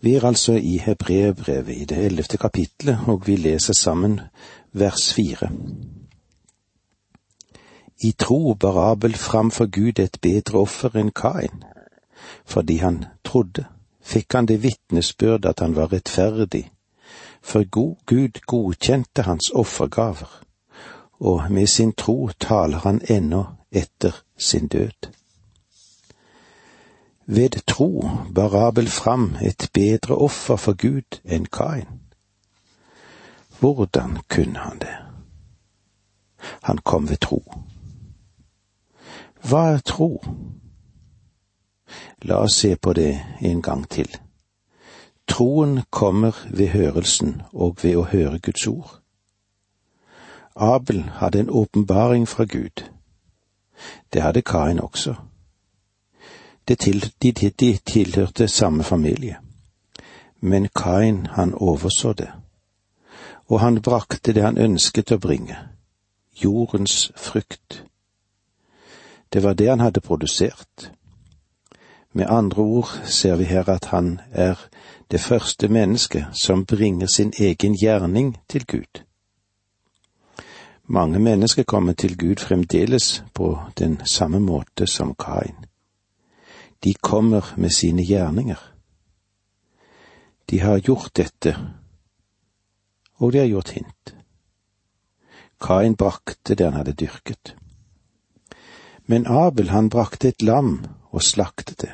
Vi er altså i Hebreerbrevet i det ellevte kapitlet, og vi leser sammen vers fire. I tro bar Abel fram Gud et bedre offer enn Kain. Fordi han trodde, fikk han det vitnesbyrd at han var rettferdig, for Gud godkjente hans offergaver, og med sin tro taler han ennå etter sin død. Ved tro bar Abel fram et bedre offer for Gud enn Kain. Hvordan kunne han det? Han kom ved tro. Hva er tro? La oss se på det en gang til. Troen kommer ved hørelsen og ved å høre Guds ord. Abel hadde en åpenbaring fra Gud. Det hadde Kain også til, de, de tilhørte samme familie. Men Kain, han overså det, og han brakte det han ønsket å bringe, jordens frykt. Det var det han hadde produsert. Med andre ord ser vi her at han er det første mennesket som bringer sin egen gjerning til Gud. Mange mennesker kommer til Gud fremdeles på den samme måte som Kain de kommer med sine gjerninger. De har gjort dette, og de har gjort hint. Kain brakte det han hadde dyrket. Men Abel, han brakte et lam og slaktet det.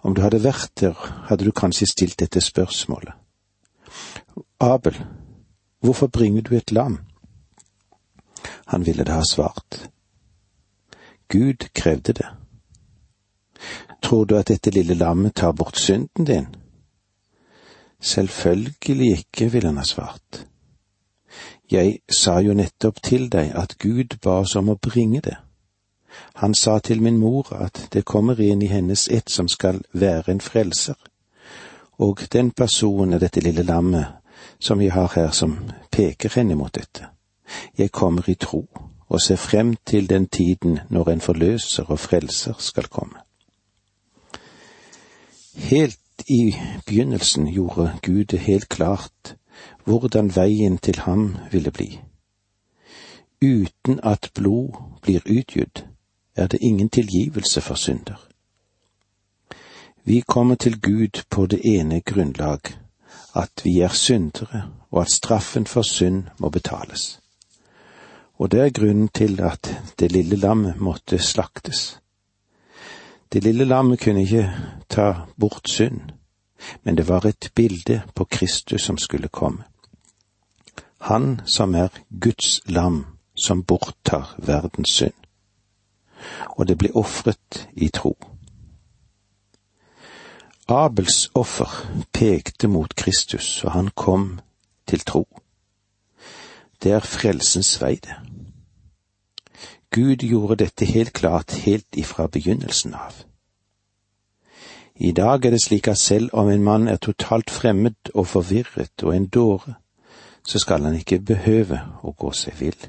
Om du hadde vært der, hadde du kanskje stilt dette spørsmålet. Abel, hvorfor bringer du et lam? Han ville det ha svart. Gud krevde det. Tror du at dette lille lammet tar bort synden din? Selvfølgelig ikke, ville han ha svart. Jeg sa jo nettopp til deg at Gud ba oss om å bringe det. Han sa til min mor at det kommer en i hennes ett som skal være en frelser, og den personen er dette lille lammet som vi har her som peker henne mot dette. Jeg kommer i tro og ser frem til den tiden når en forløser og frelser skal komme. Helt i begynnelsen gjorde Gud det helt klart hvordan veien til ham ville bli. Uten at blod blir utgitt, er det ingen tilgivelse for synder. Vi kommer til Gud på det ene grunnlag, at vi er syndere, og at straffen for synd må betales. Og det er grunnen til at det lille lammet måtte slaktes. Det lille lammet kunne ikke ta bort synd, men det var et bilde på Kristus som skulle komme. Han som er Guds lam som borttar verdens synd. Og det ble ofret i tro. Abels offer pekte mot Kristus, og han kom til tro. Det er frelsens vei, det. Gud gjorde dette helt klart helt ifra begynnelsen av. I dag er det slik at selv om en mann er totalt fremmed og forvirret og en dåre, så skal han ikke behøve å gå seg vill.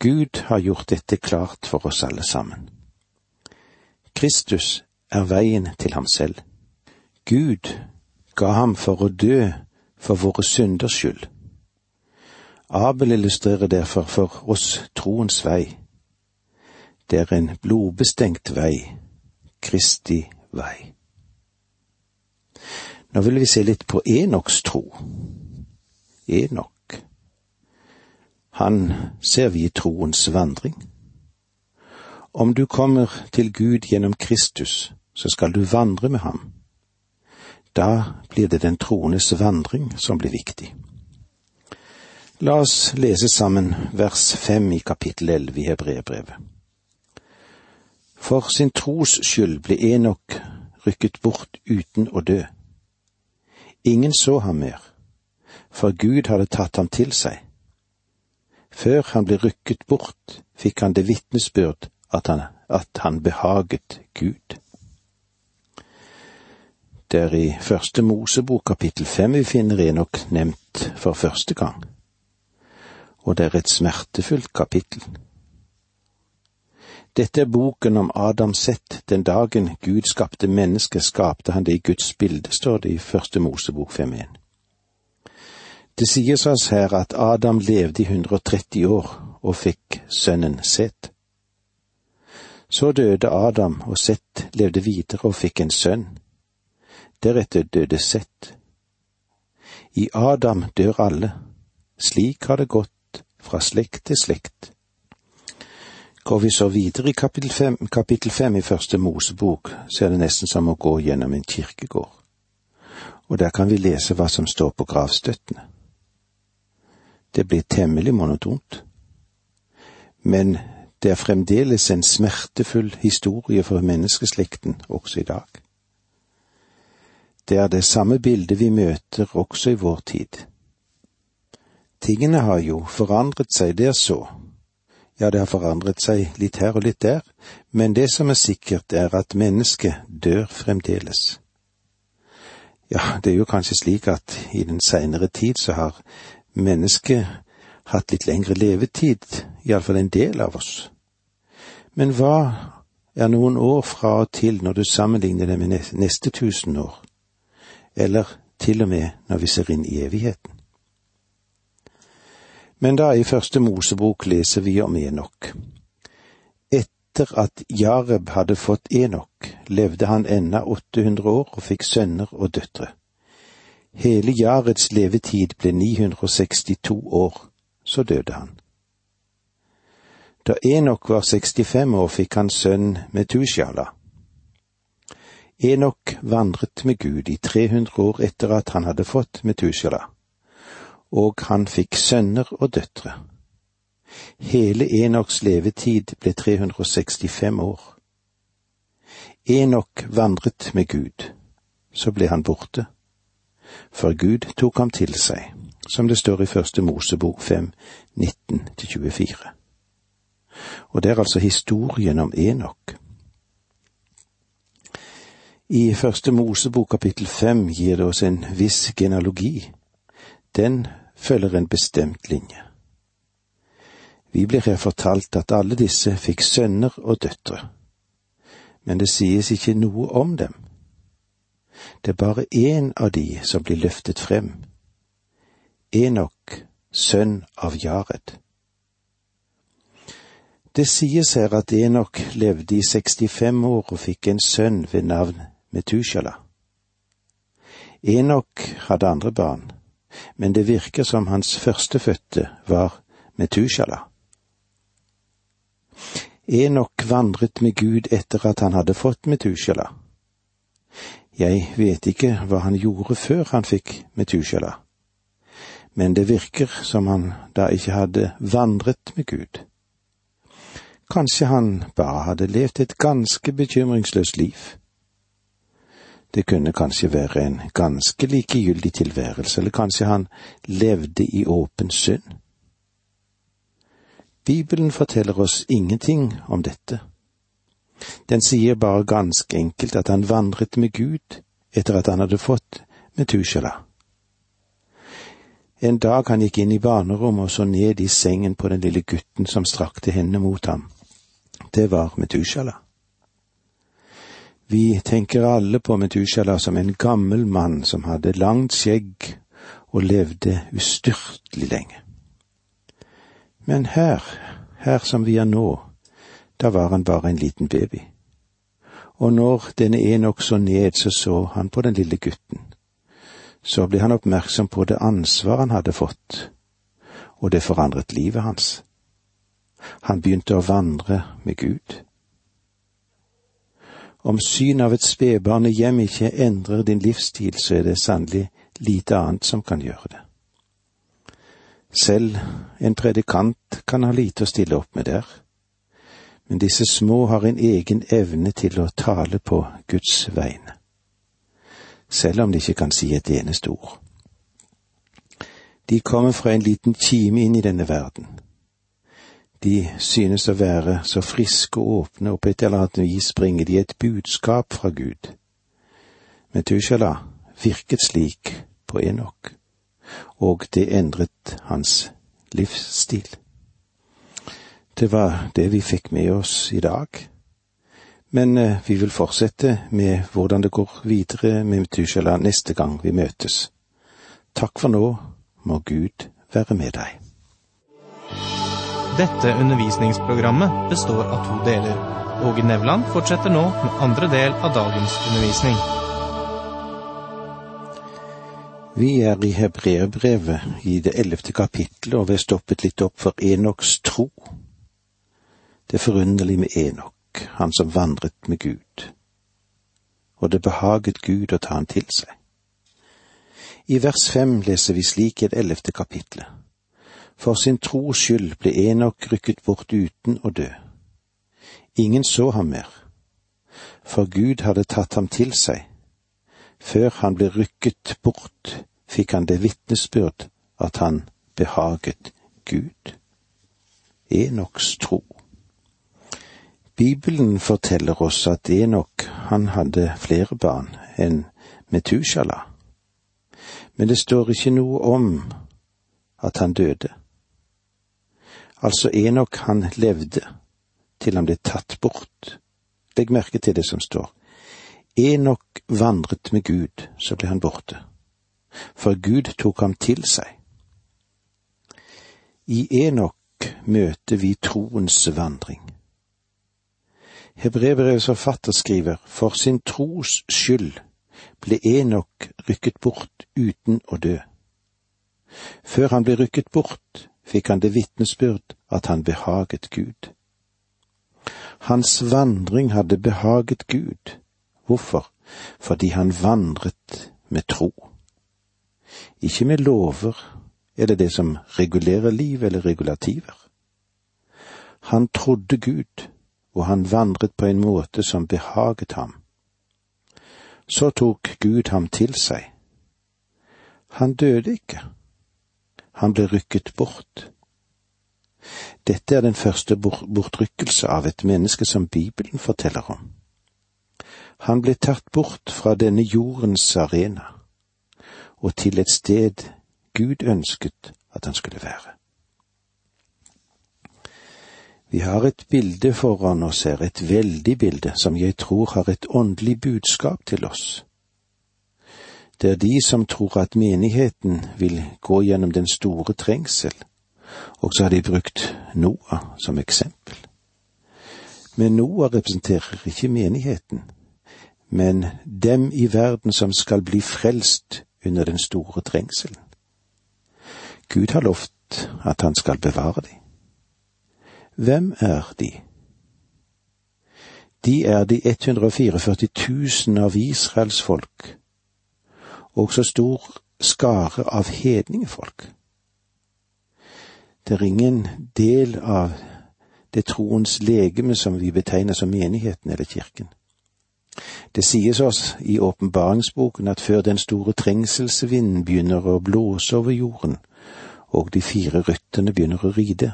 Gud har gjort dette klart for oss alle sammen. Kristus er veien til ham selv. Gud ga ham for å dø for våre synders skyld Abel illustrerer derfor for oss troens vei. Det er en blodbestengt vei, Kristi vei. Nå vil vi se litt på Enoks tro. Enok. Han ser vi i troens vandring. Om du kommer til Gud gjennom Kristus, så skal du vandre med ham. Da blir det den troendes vandring som blir viktig. La oss lese sammen vers fem i kapittel elleve i Hebreerbrevet. For sin tros skyld ble Enok rykket bort uten å dø. Ingen så ham mer, for Gud hadde tatt ham til seg. Før han ble rykket bort, fikk han det vitnesbyrd at han, at han behaget Gud. Det er i første Mosebok kapittel fem vi finner Enok nevnt for første gang og det er et smertefullt kapittel. Dette er boken om Adam sett. Den dagen Gud skapte mennesket, skapte han det i Guds bilde, står det i Første Mosebok 5.1. Det sies oss her at Adam levde i 130 år og fikk sønnen Set. Så døde Adam, og Set levde videre og fikk en sønn. Deretter døde Set. I Adam dør alle. Slik har det gått fra slekt til slekt. Går vi så videre i kapittel fem, kapittel fem i første Mosebok, så er det nesten som å gå gjennom en kirkegård. Og der kan vi lese hva som står på gravstøttene. Det blir temmelig monotont. Men det er fremdeles en smertefull historie for menneskeslekten også i dag. Det er det samme bildet vi møter også i vår tid. Tingene har jo forandret seg, det er så, ja, det har forandret seg litt her og litt der, men det som er sikkert er at mennesket dør fremdeles. Ja, det er jo kanskje slik at i den seinere tid så har mennesket hatt litt lengre levetid, iallfall en del av oss. Men hva er noen år fra og til når du sammenligner det med neste tusen år, eller til og med når vi ser inn i evigheten? Men da i første Mosebok leser vi om Enok. Etter at Jareb hadde fått Enok, levde han ennå 800 år og fikk sønner og døtre. Hele Jareds levetid ble 962 år, så døde han. Da Enok var 65 år, fikk han sønn Metusjala. Enok vandret med Gud i 300 år etter at han hadde fått Metusjala og han fikk sønner og døtre. Hele Enoks levetid ble 365 år. Enok vandret med Gud, så ble han borte, for Gud tok ham til seg, som det står i første Mosebok 5, 19-24. Og det er altså historien om Enok. I første Mosebok kapittel fem gir det oss en viss genealogi. Den følger en bestemt linje. Vi blir her fortalt at alle disse fikk sønner og døtre, men det sies ikke noe om dem. Det er bare én av de som blir løftet frem. Enok, sønn av Jared. Det sies her at Enok levde i 65 år og fikk en sønn ved navn Metusjala. Enok hadde andre barn, men det virker som hans førstefødte var Metusjala. Enok vandret med Gud etter at han hadde fått Metusjala. Jeg vet ikke hva han gjorde før han fikk Metusjala, men det virker som han da ikke hadde vandret med Gud. Kanskje han bare hadde levd et ganske bekymringsløst liv det kunne kanskje være en ganske likegyldig tilværelse, eller kanskje han levde i åpen synd. Bibelen forteller oss ingenting om dette. Den sier bare ganske enkelt at han vandret med Gud etter at han hadde fått Metusjala. En dag han gikk inn i barnerommet og så ned i sengen på den lille gutten som strakte hendene mot ham. Det var Metushala. Vi tenker alle på Metushala som en gammel mann som hadde langt skjegg og levde ustyrtelig lenge. Men her, her som vi er nå, da var han bare en liten baby. Og når denne Enok så ned, så så han på den lille gutten. Så ble han oppmerksom på det ansvar han hadde fått, og det forandret livet hans. Han begynte å vandre med Gud. Om synet av et spedbarn i hjem ikke endrer din livsstil, så er det sannelig lite annet som kan gjøre det. Selv en predikant kan ha lite å stille opp med der, men disse små har en egen evne til å tale på Guds vegne, selv om de ikke kan si et eneste ord. De kommer fra en liten kime inn i denne verden de synes å være så friske og åpne, og på et eller annet vis bringer de et budskap fra Gud. Metushala virket slik på Enok, og det endret hans livsstil. Det var det vi fikk med oss i dag. Men eh, vi vil fortsette med hvordan det går videre med Metushala neste gang vi møtes. Takk for nå, må Gud være med deg. Dette undervisningsprogrammet består av to deler. Åge Nevland fortsetter nå med andre del av dagens undervisning. Vi er i Hebreerbrevet i det ellevte kapittelet, og vi har stoppet litt opp for Enoks tro. Det er forunderlig med Enok, han som vandret med Gud. Og det behaget Gud å ta han til seg. I vers fem leser vi slik i det ellevte kapitlet. For sin tros skyld ble Enok rykket bort uten å dø. Ingen så ham mer, for Gud hadde tatt ham til seg. Før han ble rykket bort, fikk han det vitnesbyrd at han behaget Gud. Enoks tro. Bibelen forteller oss at Enok han hadde flere barn enn Metusjala, men det står ikke noe om at han døde. Altså Enok han levde til han ble tatt bort. Legg merke til det som står. Enok vandret med Gud, så ble han borte. For Gud tok ham til seg. I Enok møter vi troens vandring. Hebreverets forfatter skriver, for sin tros skyld ble Enok rykket bort uten å dø. Før han ble rykket bort, fikk han det vitnesbyrd at han behaget Gud. Hans vandring hadde behaget Gud. Hvorfor? Fordi han vandret med tro. Ikke med lover eller det som regulerer liv eller regulativer. Han trodde Gud, og han vandret på en måte som behaget ham. Så tok Gud ham til seg. Han døde ikke. Han ble rykket bort. Dette er den første bortrykkelse av et menneske som Bibelen forteller om. Han ble tatt bort fra denne jordens arena og til et sted Gud ønsket at han skulle være. Vi har et bilde foran oss her, et veldig bilde, som jeg tror har et åndelig budskap til oss. Det er de som tror at menigheten vil gå gjennom den store trengsel, og så har de brukt Noah som eksempel. Men Noah representerer ikke menigheten, men dem i verden som skal bli frelst under den store trengselen. Gud har lovt at han skal bevare dem. Hvem er de? De er de 144 000 av Israels folk, og så stor skare av hedningefolk. Det er ingen del av det troens legeme som vi betegner som menigheten eller kirken. Det sies oss i åpenbaringsboken at før den store trengselsvinden begynner å blåse over jorden, og de fire rytterne begynner å ride,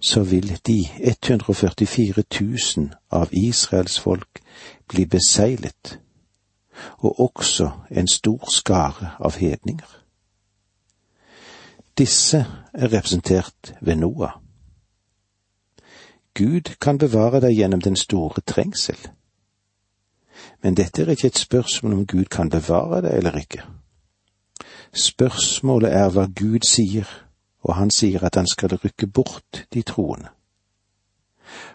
så vil de 144 000 av Israels folk bli beseglet, og også en stor skare av hedninger. Disse er representert ved Noah. Gud kan bevare deg gjennom den store trengsel. Men dette er ikke et spørsmål om Gud kan bevare deg eller ikke. Spørsmålet er hva Gud sier, og han sier at han skal rykke bort de troende.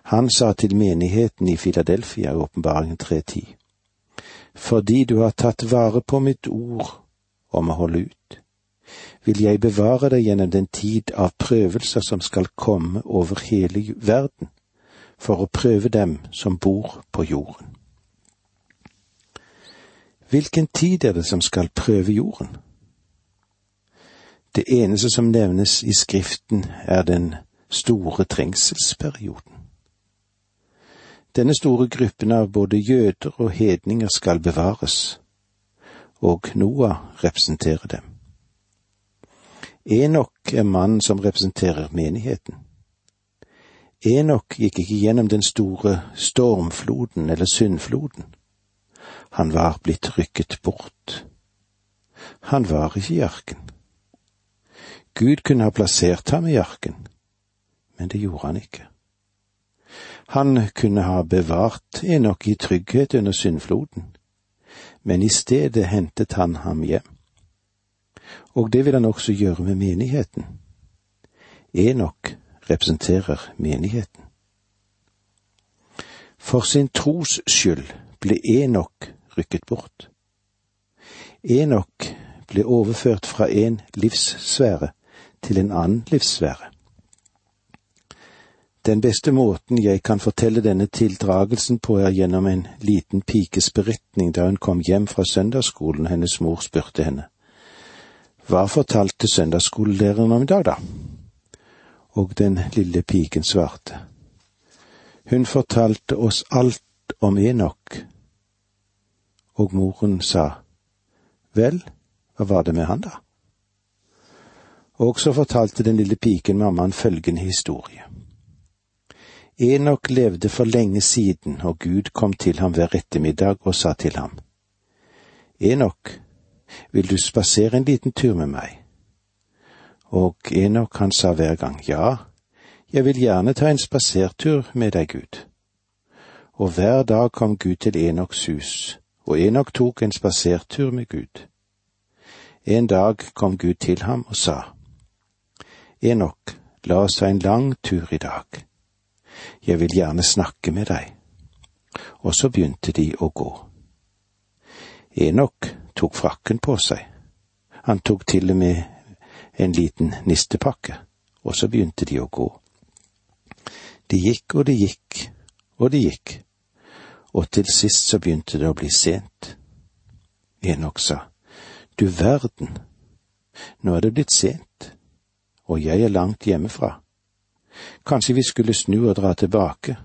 Han sa til menigheten i Filadelfia i åpenbaringen 3.10, fordi du har tatt vare på mitt ord om å holde ut, vil jeg bevare deg gjennom den tid av prøvelser som skal komme over hele verden, for å prøve dem som bor på jorden. Hvilken tid er det som skal prøve jorden? Det eneste som nevnes i Skriften, er den store trengselsperioden. Denne store gruppen av både jøder og hedninger skal bevares, og Noah representerer dem. Enok er mannen som representerer menigheten. Enok gikk ikke gjennom den store stormfloden eller syndfloden. Han var blitt rykket bort. Han var ikke i arken. Gud kunne ha plassert ham i arken, men det gjorde han ikke. Han kunne ha bevart Enok i trygghet under syndfloden, men i stedet hentet han ham hjem. Og det vil han også gjøre med menigheten. Enok representerer menigheten. For sin tros skyld ble Enok rykket bort. Enok ble overført fra en livssfære til en annen livssfære. Den beste måten jeg kan fortelle denne tildragelsen på, er gjennom en liten pikes beretning da hun kom hjem fra søndagsskolen hennes mor spurte henne. Hva fortalte søndagsskolelæreren om i dag, da? Og den lille piken svarte. Hun fortalte oss alt om Enok. Og moren sa, Vel, hva var det med han, da? Og så fortalte den lille piken mammaen følgende historie. Enok levde for lenge siden, og Gud kom til ham hver ettermiddag og sa til ham, Enok, vil du spasere en liten tur med meg? Og Enok han sa hver gang, ja, jeg vil gjerne ta en spasertur med deg, Gud. Og hver dag kom Gud til Enoks hus, og Enok tok en spasertur med Gud. En dag kom Gud til ham og sa, Enok, la oss ta en lang tur i dag. Jeg vil gjerne snakke med deg. Og så begynte de å gå. Enok tok frakken på seg. Han tok til og med en liten nistepakke, og så begynte de å gå. De gikk og de gikk og de gikk, og til sist så begynte det å bli sent. Enok sa, Du verden, nå er det blitt sent, og jeg er langt hjemmefra. Kanskje vi skulle snu og dra tilbake.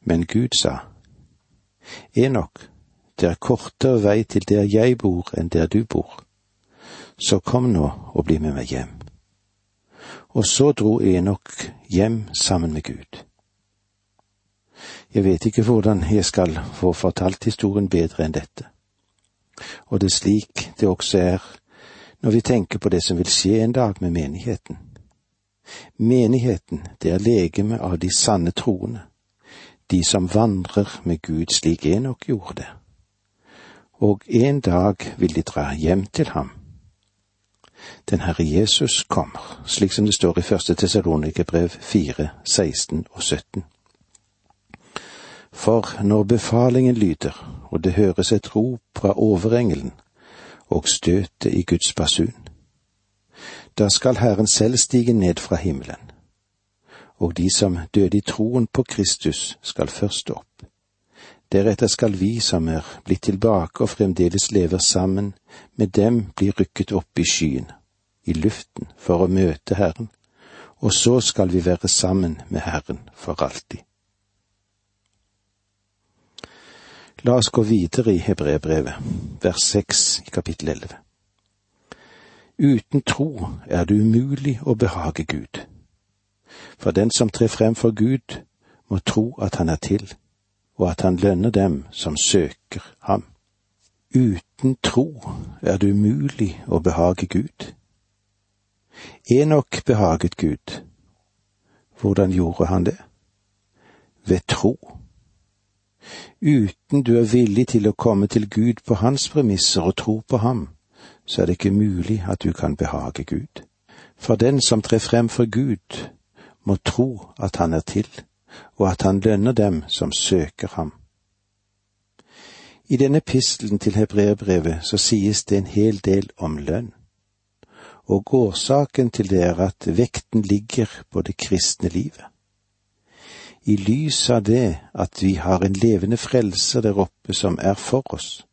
Men Gud sa, Enok, det er kortere vei til der jeg bor enn der du bor. Så kom nå og bli med meg hjem. Og så dro Enok hjem sammen med Gud. Jeg vet ikke hvordan jeg skal få fortalt historien bedre enn dette. Og det er slik det også er når vi tenker på det som vil skje en dag med menigheten. Menigheten, det er legeme av de sanne troende, de som vandrer med Gud slik Enok gjorde det og en dag vil de dra hjem til ham. Den Herre Jesus kommer, slik som det står i første Tessalonikerbrev 4, 16 og 17. For når befalingen lyder, og det høres et rop fra overengelen, og støtet i Guds basun, da skal Herren selv stige ned fra himmelen, og de som døde i troen på Kristus skal først opp. Deretter skal vi som er blitt tilbake og fremdeles lever sammen med dem, bli rykket opp i skyen, i luften, for å møte Herren, og så skal vi være sammen med Herren for alltid. La oss gå videre i Hebrebrevet, vers seks i kapittel elleve. Uten tro er det umulig å behage Gud. For den som trer frem for Gud, må tro at han er til og at han lønner dem som søker ham. Uten tro er det umulig å behage Gud. Enok behaget Gud. Hvordan gjorde han det? Ved tro. Uten du er villig til å komme til Gud på hans premisser og tro på ham, så er det ikke mulig at du kan behage Gud. For den som trer frem for Gud, må tro at han er til og at han lønner dem som søker ham. I denne pistelen til hebreerbrevet så sies det en hel del om lønn, og årsaken til det er at vekten ligger på det kristne livet. I lys av det at vi har en levende frelser der oppe som er for oss,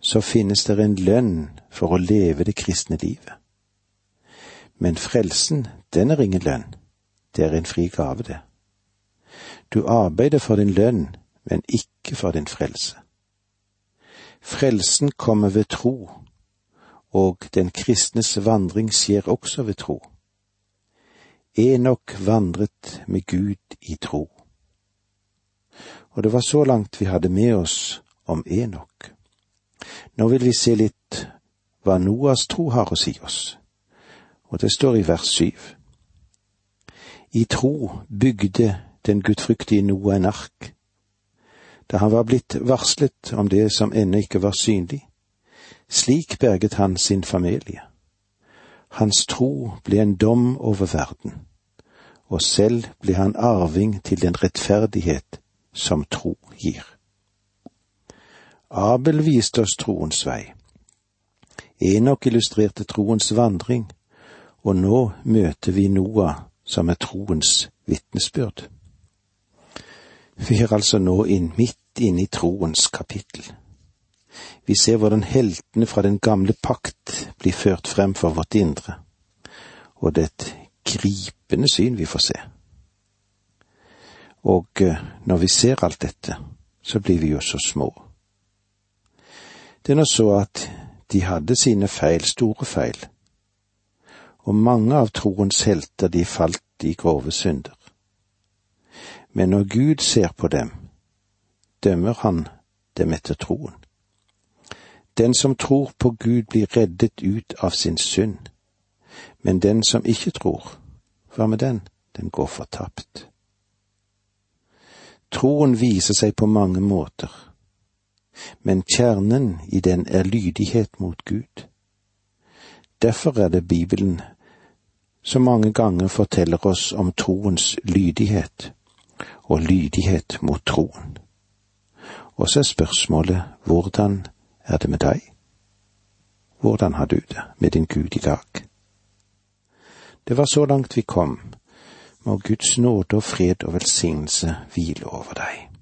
så finnes det en lønn for å leve det kristne livet. Men frelsen, den er ingen lønn, det er en fri gave, det. Du arbeider for din lønn, men ikke for din frelse. Frelsen kommer ved tro, og den kristnes vandring skjer også ved tro. Enok vandret med Gud i tro. Og det var så langt vi hadde med oss om Enok. Nå vil vi se litt hva Noas tro har å si oss, og det står i vers syv. I tro bygde den gudfryktige Noah en ark. Da han var blitt varslet om det som ennå ikke var synlig. Slik berget han sin familie. Hans tro ble en dom over verden, og selv ble han arving til den rettferdighet som tro gir. Abel viste oss troens vei. Enok illustrerte troens vandring, og nå møter vi Noah som er troens vitnesbyrd. Vi er altså nå inn, midt inne i troens kapittel. Vi ser hvordan heltene fra den gamle pakt blir ført frem for vårt indre, og det er et gripende syn vi får se. Og eh, når vi ser alt dette, så blir vi jo så små. Det er nå så at de hadde sine feil, store feil, og mange av troens helter de falt i grove synder. Men når Gud ser på dem, dømmer han dem etter troen. Den som tror på Gud blir reddet ut av sin synd, men den som ikke tror, hva med den? Den går fortapt. Troen viser seg på mange måter, men kjernen i den er lydighet mot Gud. Derfor er det Bibelen så mange ganger forteller oss om troens lydighet og lydighet mot troen. Og så er spørsmålet hvordan er det med deg? Hvordan har du det med din Gud i dag? Det var så langt vi kom. Må Guds nåde og fred og velsignelse hvile over deg.